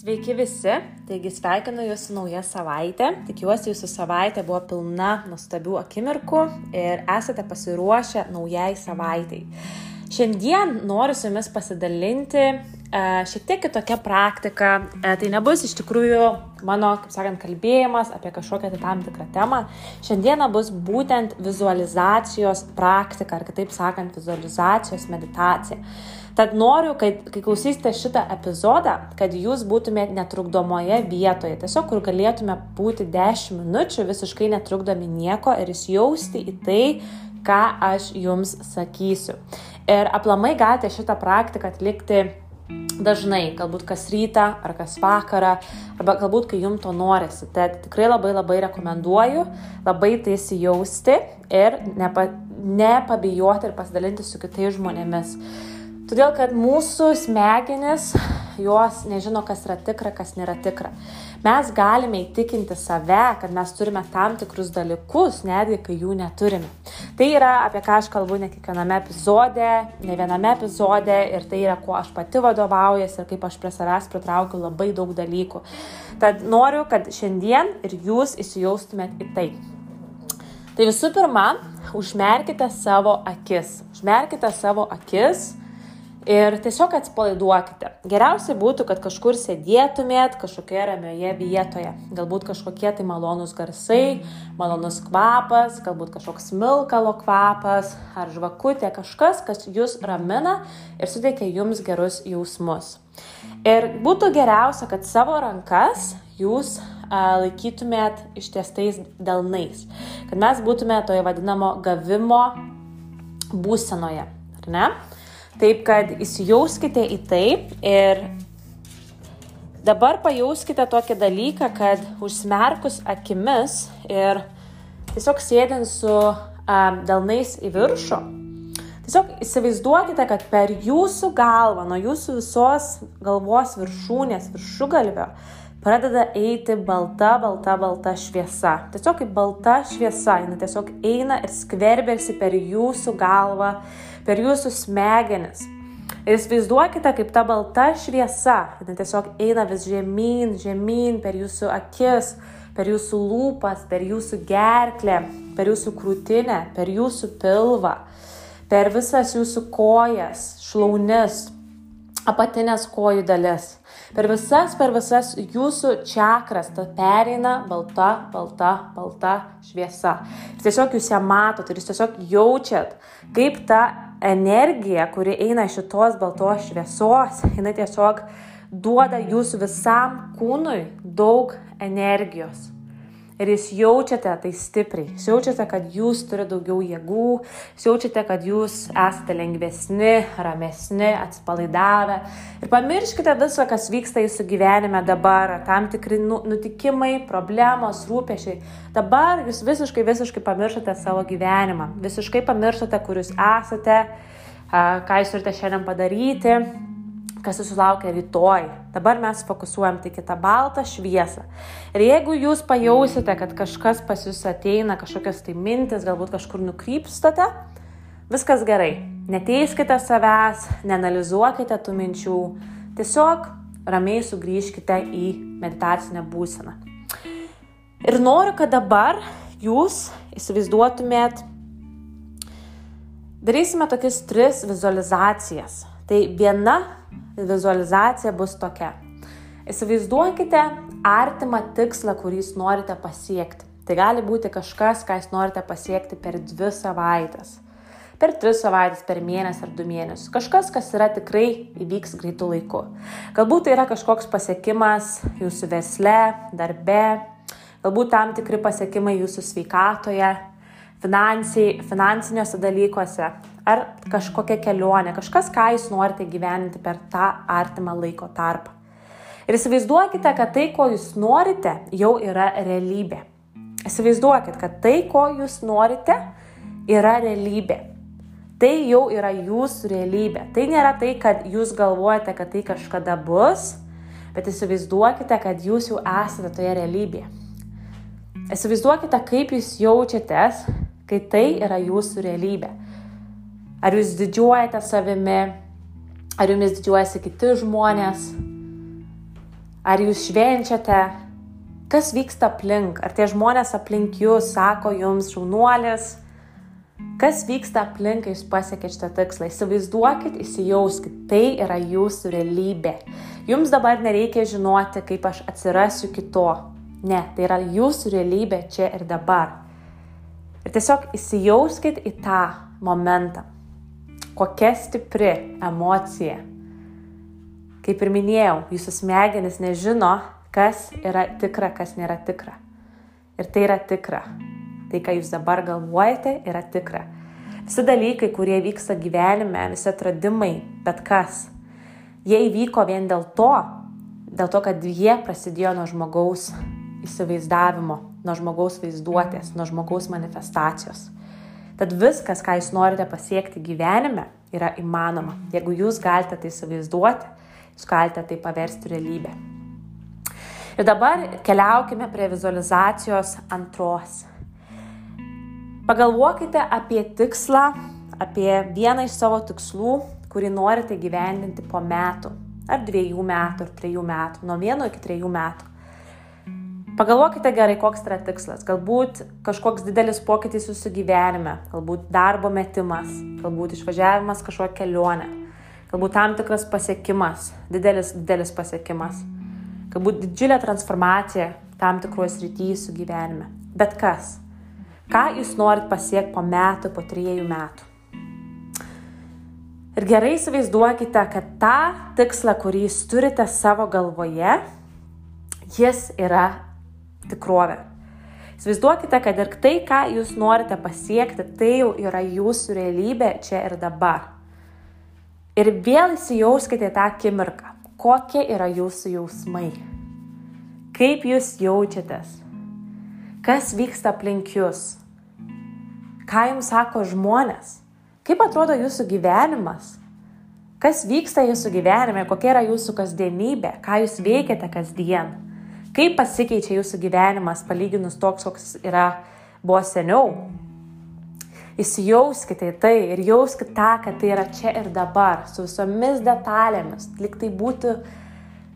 Sveiki visi, taigi sveikinu Jūsų naują savaitę. Tikiuosi, Jūsų savaitė buvo pilna nuostabių akimirkų ir esate pasiruošę naujai savaitai. Šiandien noriu su Jumis pasidalinti šiek tiek kitokia praktika. E, tai nebus iš tikrųjų mano, kaip sakant, kalbėjimas apie kažkokią tai tam tikrą temą. Šiandieną bus būtent vizualizacijos praktika, ar kitaip sakant, vizualizacijos meditacija. Tad noriu, kad kai klausysite šitą epizodą, kad jūs būtumėte netrukdomoje vietoje, tiesiog kur galėtume būti 10 minučių visiškai netrukdomi nieko ir įsijausti į tai, ką aš jums sakysiu. Ir aplamai galite šitą praktiką atlikti dažnai, galbūt kas rytą ar kas vakarą, arba galbūt kai jums to norisi. Tad tikrai labai labai rekomenduoju labai tai įsijausti ir nepa, nepabijoti ir pasidalinti su kitais žmonėmis. Todėl, kad mūsų smegenis, jos nežino, kas yra tikra, kas nėra tikra. Mes galime įtikinti save, kad mes turime tam tikrus dalykus, netgi kai jų neturime. Tai yra, apie ką aš kalbu ne kiekviename epizode, ne viename epizode ir tai yra, kuo aš pati vadovaujasi ir kaip aš prie savęs pritraukiu labai daug dalykų. Tad noriu, kad šiandien ir jūs įsijaustumėt į tai. Tai visų pirma, užmerkite savo akis. Užmerkite savo akis ir tiesiog atsipalaiduokite. Geriausia būtų, kad kažkur sėdėtumėt kažkokioje ramioje vietoje. Galbūt kažkokie tai malonūs garsai, malonus kvapas, galbūt kažkoks milkalo kvapas ar žvakutė, kažkas, kas jūs ramina ir suteikia jums gerus jausmus. Ir būtų geriausia, kad savo rankas jūs a, laikytumėt ištiestais delnais, kad mes būtume toje vadinamo gavimo būsenoje, ar ne? Taip kad įsijauskite į tai ir dabar pajauskite tokį dalyką, kad užsmerkus akimis ir tiesiog sėdint su um, delnais į viršų, tiesiog įsivaizduokite, kad per jūsų galvą, nuo jūsų visos galvos viršūnės, viršugalvio, pradeda eiti balta, balta, balta šviesa. Tiesiog kaip balta šviesa, jinai tiesiog eina ir skverbiasi per jūsų galvą per jūsų smegenis. Ir įsivaizduokite, kaip ta balta šviesa, jinai tiesiog eina vis žemyn, žemyn per jūsų akis, per jūsų lūpas, per jūsų gerklę, per jūsų krūtinę, per jūsų pilvą, per visas jūsų kojas, šlaunis, apatinės kojų dalis. Per visas, per visas jūsų čakras ta pereina balta, balta, balta šviesa. Ir tiesiog jūs ją matot ir jūs tiesiog jaučiat, kaip ta energija, kuri eina iš šitos baltos šviesos, jinai tiesiog duoda jūsų visam kūnui daug energijos. Ir jūs jaučiate tai stipriai. Jūs jaučiate, kad jūs turite daugiau jėgų, jūs jaučiate, kad jūs esate lengvesni, ramesni, atsipalaidavę. Ir pamirškite viską, kas vyksta jūsų gyvenime dabar, tam tikri nu, nutikimai, problemos, rūpešiai. Dabar jūs visiškai, visiškai pamirštate savo gyvenimą, visiškai pamirštate, kur jūs esate, ką jūs turite šiandien padaryti kas jūsų laukia rytoj. Dabar mes fokusuojam tik į tą baltą šviesą. Ir jeigu jūs pajausite, kad kažkas pas jūs ateina, kažkokios tai mintis, galbūt kažkur nukrypstate, viskas gerai. Neteiskite savęs, neanalizuokite tų minčių, tiesiog ramiai sugrįžkite į meditacinę būseną. Ir noriu, kad dabar jūs įsivaizduotumėt, darysime tokias tris vizualizacijas. Tai viena vizualizacija bus tokia. Įsivaizduokite artimą tikslą, kurį jūs norite pasiekti. Tai gali būti kažkas, ką jūs norite pasiekti per dvi savaitės. Per tris savaitės, per mėnesį ar du mėnesius. Kažkas, kas yra tikrai įvyks greitų laiku. Galbūt tai yra kažkoks pasiekimas jūsų versle, darbe, galbūt tam tikri pasiekimai jūsų sveikatoje, finansiniuose dalykuose, ar kažkokia kelionė, kažkas, ką jūs norite gyventi per tą artimą laiko tarpą. Ir įsivaizduokite, kad tai, ko jūs norite, jau yra realybė. Įsivaizduokit, kad tai, ko jūs norite, yra realybė. Tai jau yra jūsų realybė. Tai nėra tai, kad jūs galvojate, kad tai kažkada bus, bet įsivaizduokite, kad jūs jau esate toje realybėje. Įsivaizduokite, kaip jūs jaučiatės, kai tai yra jūsų realybė. Ar jūs didžiuojate savimi, ar jumis didžiuojasi kiti žmonės, Ar jūs švenčiate, kas vyksta aplink, ar tie žmonės aplink jūs sako jums šaunuolis, kas vyksta aplink, kai jūs pasiekėte šitą tikslą. Įsivaizduokit, įsijauskit, tai yra jūsų realybė. Jums dabar nereikia žinoti, kaip aš atsirasiu kito. Ne, tai yra jūsų realybė čia ir dabar. Ir tiesiog įsijauskit į tą momentą. Kokia stipri emocija. Kaip ir minėjau, jūsų smegenis nežino, kas yra tikra, kas nėra tikra. Ir tai yra tikra. Tai, ką jūs dabar galvojate, yra tikra. Visi dalykai, kurie vyksta gyvenime, visi atradimai, bet kas, jie įvyko vien dėl to, dėl to, kad jie prasidėjo nuo žmogaus įsivaizdavimo, nuo žmogaus vaizduotės, nuo žmogaus manifestacijos. Tad viskas, ką jūs norite pasiekti gyvenime, yra įmanoma. Jeigu jūs galite tai įsivaizduoti, jūs galite tai paversti realybę. Ir dabar keliaukime prie vizualizacijos antros. Pagalvokite apie tikslą, apie vieną iš savo tikslų, kurį norite gyvendinti po metų, ar dviejų metų, ar trijų metų, nuo vieno iki trijų metų. Pagalvokite gerai, koks yra tikslas. Galbūt kažkoks didelis pokytis jūsų gyvenime, galbūt darbo metimas, galbūt išvažiavimas kažkokią kelionę, galbūt tam tikras pasiekimas, didelis, didelis pasiekimas galbūt didžiulė transformacija tam tikruoje srityje jūsų gyvenime. Bet kas? Ką jūs norit pasiekti po metų, po trijų metų? Ir gerai įsivaizduokite, kad tą tikslą, kurį jūs turite savo galvoje, jis yra tikrovė. Įsivaizduokite, kad ir tai, ką jūs norite pasiekti, tai jau yra jūsų realybė čia ir dabar. Ir vėl įsijauskite tą akimirką. Kokie yra jūsų jausmai, kaip jūs jaučiatės, kas vyksta aplink jūs, ką jums sako žmonės, kaip atrodo jūsų gyvenimas, kas vyksta jūsų gyvenime, kokia yra jūsų kasdienybė, ką jūs veikiate kasdien, kaip pasikeičia jūsų gyvenimas palyginus toks, koks yra buvo seniau? Įsijauskite į tai ir jauskite tą, kad tai yra čia ir dabar, su visomis detalėmis, lik tai būtų,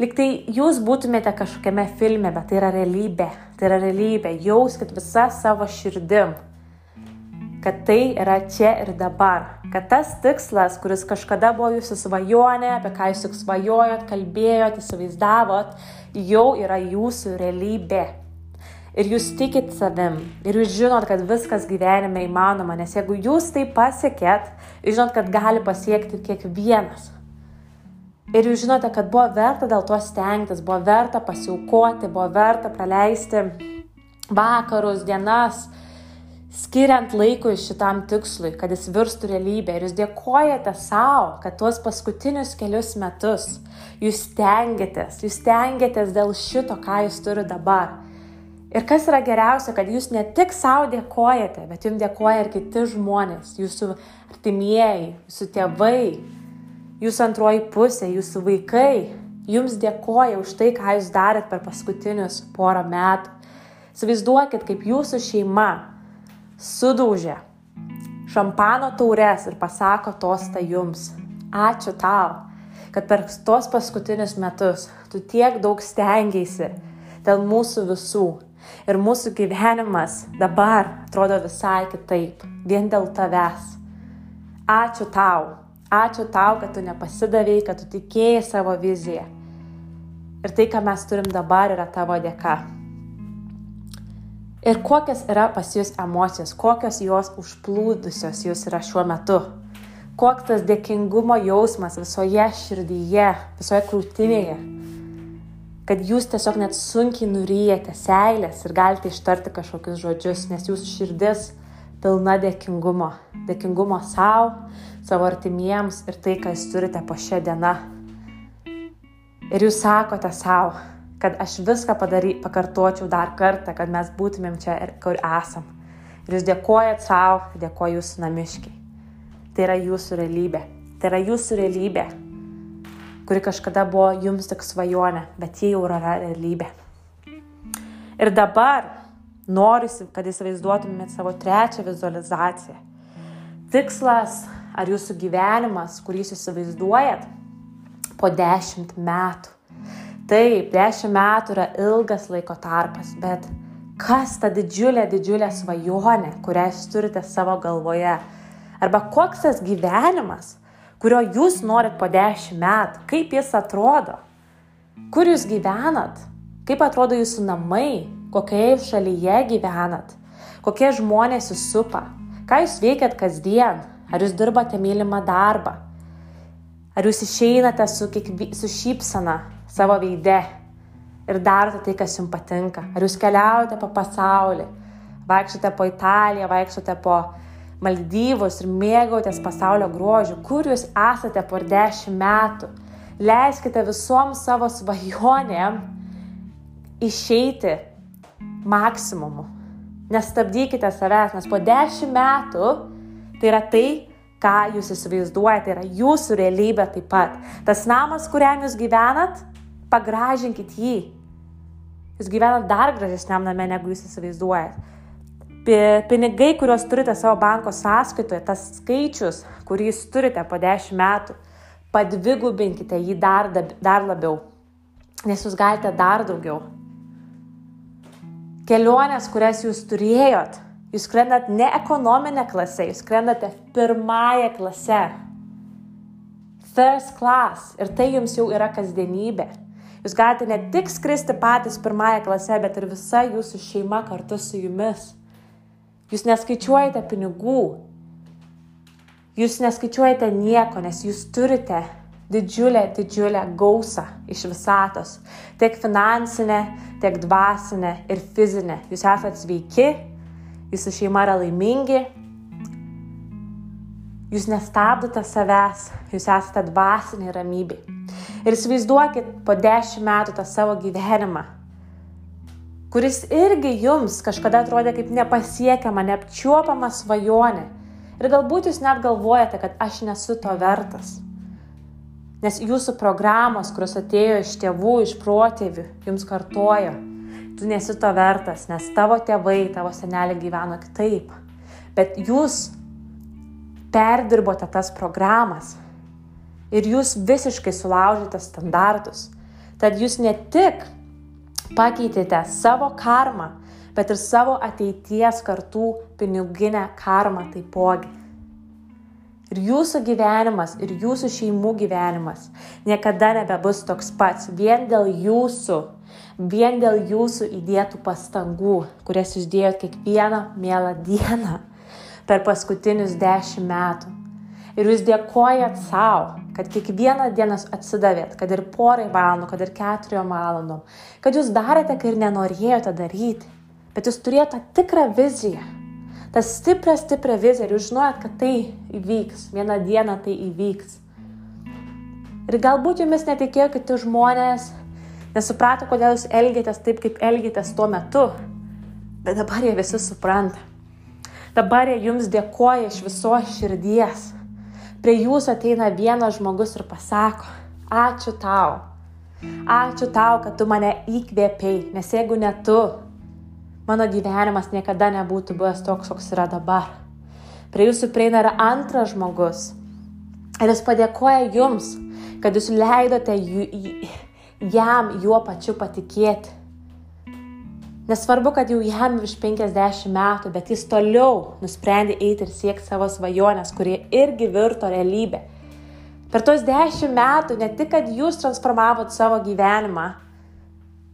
lik tai jūs būtumėte kažkokiame filme, bet tai yra realybė, tai yra realybė, jauskit visą savo širdim, kad tai yra čia ir dabar, kad tas tikslas, kuris kažkada buvo jūsų svajonė, apie ką jūs tik svajojot, kalbėjot, įsivaizdavot, jau yra jūsų realybė ir jūs tikit savim, ir jūs žinot, kad viskas gyvenime įmanoma, nes jeigu jūs tai pasiekėt, jūs žinot, kad gali pasiekti kiekvienas. Ir jūs žinote, kad buvo verta dėl to stengtis, buvo verta pasiaukoti, buvo verta praleisti vakarus, dienas, skiriant laikui šitam tikslui, kad jis virstų realybė. Ir jūs dėkojate savo, kad tuos paskutinius kelius metus jūs stengiatės, jūs stengiatės dėl šito, ką jūs turite dabar. Ir kas yra geriausia, kad jūs ne tik savo dėkojate, bet jums dėkoja ir kiti žmonės, jūsų artimieji, jūsų tėvai, jūsų antroji pusė, jūsų vaikai. Jums dėkoja už tai, ką jūs darėt per paskutinius porą metų. Įsivaizduokit, kaip jūsų šeima sudaužė šampano taures ir pasako tostą jums. Ačiū tau, kad per tuos paskutinius metus tu tiek daug stengiaisi dėl mūsų visų Ir mūsų gyvenimas dabar atrodo visai kitaip, vien dėl tavęs. Ačiū tau, ačiū tau, kad tu nepasidavėjai, kad tu tikėjai savo viziją. Ir tai, ką mes turim dabar, yra tavo dėka. Ir kokios yra pas jūs emocijos, kokios jos užplūdusios jūs yra šiuo metu. Koks tas dėkingumo jausmas visoje širdyje, visoje krūtinėje kad jūs tiesiog net sunkiai nuryjate seilės ir galite ištarti kažkokius žodžius, nes jūsų širdis pilna dėkingumo. Dėkingumo savo, savo artimiems ir tai, ką jūs turite po šią dieną. Ir jūs sakote savo, kad aš viską padary, pakartočiau dar kartą, kad mes būtumėm čia kur esam. Ir jūs dėkojat savo, dėkoju jūsų namiškiai. Tai yra jūsų realybė. Tai yra jūsų realybė kuri kažkada buvo jums tik svajonė, bet ji jau yra realybė. Ir dabar noriu, kad įsivaizduotumėt savo trečią vizualizaciją. Tikslas ar jūsų gyvenimas, kurį jūs įsivaizduojat po dešimt metų. Taip, dešimt metų yra ilgas laiko tarpas, bet kas ta didžiulė, didžiulė svajonė, kurią jūs turite savo galvoje? Arba koks tas gyvenimas, kurio jūs norit po dešimt metų, kaip jis atrodo, kur jūs gyvenat, kaip atrodo jūsų namai, kokioje šalyje gyvenat, kokie žmonės jūs supa, ką jūs veikiat kasdien, ar jūs dirbate mylimą darbą, ar jūs išeinate su, kiekvi, su šypsena savo veide ir darote tai, kas jums patinka, ar jūs keliaujate po pasaulį, vaikštote po Italiją, vaikštote po Maldyvus ir mėgautės pasaulio grožiu, kur jūs esate po dešimt metų. Leiskite visom savo svajonėm išeiti maksimumu. Nestabdykite savęs, nes po dešimt metų tai yra tai, ką jūs įsivaizduojate, tai yra jūsų realybė taip pat. Tas namas, kuriam jūs gyvenat, pagražinkit jį. Jūs gyvenat dar gražesniam name, negu jūs įsivaizduojate pinigai, kuriuos turite savo banko sąskaitoje, tas skaičius, kurį jūs turite po 10 metų, padvigubinkite jį dar, dar labiau, nes jūs galite dar daugiau. Kelionės, kurias jūs turėjot, jūs skrendat ne ekonominę klasę, jūs skrendate pirmąją klasę. First class. Ir tai jums jau yra kasdienybė. Jūs galite ne tik skristi patys pirmąją klasę, bet ir visa jūsų šeima kartu su jumis. Jūs neskaičiuojate pinigų. Jūs neskaičiuojate nieko, nes jūs turite didžiulę, didžiulę gausą iš visatos. Tiek finansinę, tiek dvasinę ir fizinę. Jūs esate sveiki, jūsų šeima yra laimingi, jūs nestabdote savęs, jūs esate dvasinė ramybė. Ir įsivaizduokit po dešimt metų tą savo gyvenimą kuris irgi jums kažkada atrodė kaip nepasiekiama, neapčiuopama svajonė. Ir galbūt jūs net galvojate, kad aš nesu to vertas. Nes jūsų programos, kurios atėjo iš tėvų, iš protėvių, jums kartojo, tu nesi to vertas, nes tavo tėvai, tavo seneliai gyveno kitaip. Bet jūs perdirbote tas programas ir jūs visiškai sulaužėte standartus. Tad jūs ne tik pakeitėte savo karmą, bet ir savo ateities kartų piniginę karmą taipogi. Ir jūsų gyvenimas, ir jūsų šeimų gyvenimas niekada nebebus toks pats vien dėl jūsų, vien dėl jūsų įdėtų pastangų, kurias jūs dėjot kiekvieną mielą dieną per paskutinius dešimt metų. Ir jūs dėkojat savo, kad kiekvieną dieną atsidavėt, kad ir porai valandų, kad ir keturiom valandom, kad jūs darėte, kai ir nenorėjote daryti, bet jūs turėjote tikrą viziją, tą stiprią, stiprią viziją ir jūs žinojat, kad tai įvyks, vieną dieną tai įvyks. Ir galbūt jumis netikėjo kiti žmonės, nesuprato, kodėl jūs elgėtės taip, kaip elgėtės tuo metu, bet dabar jie visi supranta. Dabar jie jums dėkoja iš visos širdies prie jūsų ateina vienas žmogus ir pasako, ačiū tau. Ačiū tau, kad tu mane įkvėpiai, nes jeigu ne tu, mano gyvenimas niekada nebūtų buvęs toks, koks yra dabar. Prie jūsų prieina ir antras žmogus. Ir jis padėkoja jums, kad jūs leidote jam juo pačiu patikėti. Nesvarbu, kad jau jam virš 50 metų, bet jis toliau nusprendė eiti ir siekti savo svajonės, kurie irgi virto realybė. Per tos 10 metų ne tik, kad jūs transformavot savo gyvenimą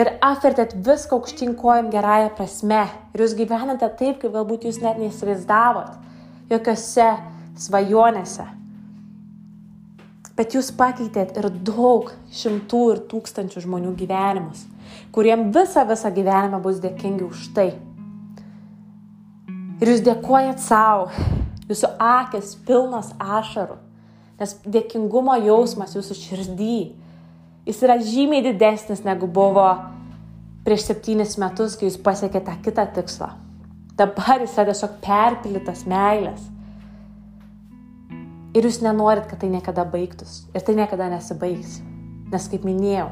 ir apvertėt viską aukštyn kojam gerąją prasme ir jūs gyvenate taip, kaip galbūt jūs net neįsivaizdavot jokiose svajonėse. Bet jūs pakeitėt ir daug šimtų ir tūkstančių žmonių gyvenimus kuriem visą, visą gyvenimą bus dėkingi už tai. Ir jūs dėkojat savo, jūsų akis pilnas ašarų, nes dėkingumo jausmas jūsų širdį, jis yra žymiai didesnis negu buvo prieš septynis metus, kai jūs pasiekėte tą kitą tikslą. Dabar jis yra tiesiog perpildytas meilės. Ir jūs nenorit, kad tai niekada baigtus. Ir tai niekada nesibaigs. Nes kaip minėjau,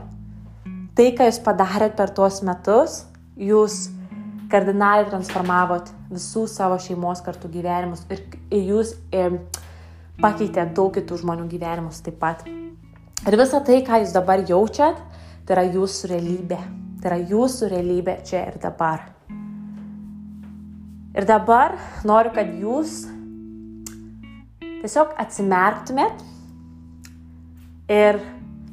tai, ką jūs padarėt per tuos metus, jūs kardinaliai transformavot visų savo šeimos kartų gyvenimus ir, ir jūs e, pakeitėt daug kitų žmonių gyvenimus taip pat. Ir visa tai, ką jūs dabar jaučiat, Tai yra jūsų realybė. Tai yra jūsų realybė čia ir dabar. Ir dabar noriu, kad jūs tiesiog atsimerktumėt ir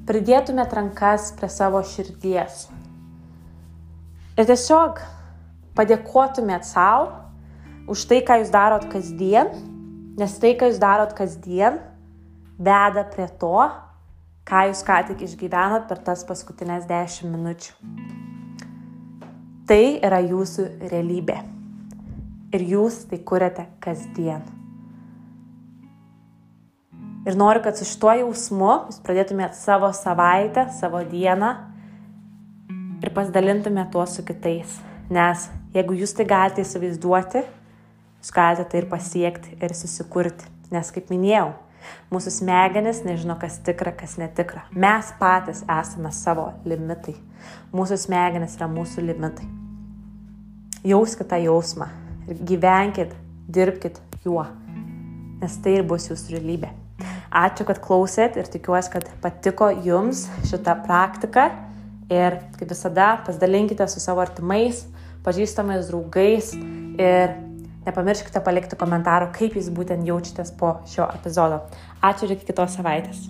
pridėtumėt rankas prie savo širdies. Ir tiesiog padėkotumėt savo už tai, ką jūs darot kasdien, nes tai, ką jūs darot kasdien, veda prie to, ką jūs ką tik išgyvenot per tas paskutinės dešimt minučių. Tai yra jūsų realybė. Ir jūs tai kuriate kasdien. Ir noriu, kad su šituo jausmu jūs pradėtumėt savo savaitę, savo dieną ir pasidalintumėt tuo su kitais. Nes jeigu jūs tai galite įsivaizduoti, jūs galite tai ir pasiekti ir susikurti. Nes kaip minėjau, mūsų smegenis nežino, kas tikra, kas netikra. Mes patys esame savo limitai. Mūsų smegenis yra mūsų limitai. Jauskite tą jausmą ir gyvenkit, dirbkit juo, nes tai ir bus jūsų realybė. Ačiū, kad klausėt ir tikiuosi, kad patiko jums šita praktika. Ir kaip visada, pasidalinkite su savo artimais, pažįstamais draugais ir nepamirškite palikti komentarų, kaip jūs būtent jaučiatės po šio epizodo. Ačiū ir iki kitos savaitės.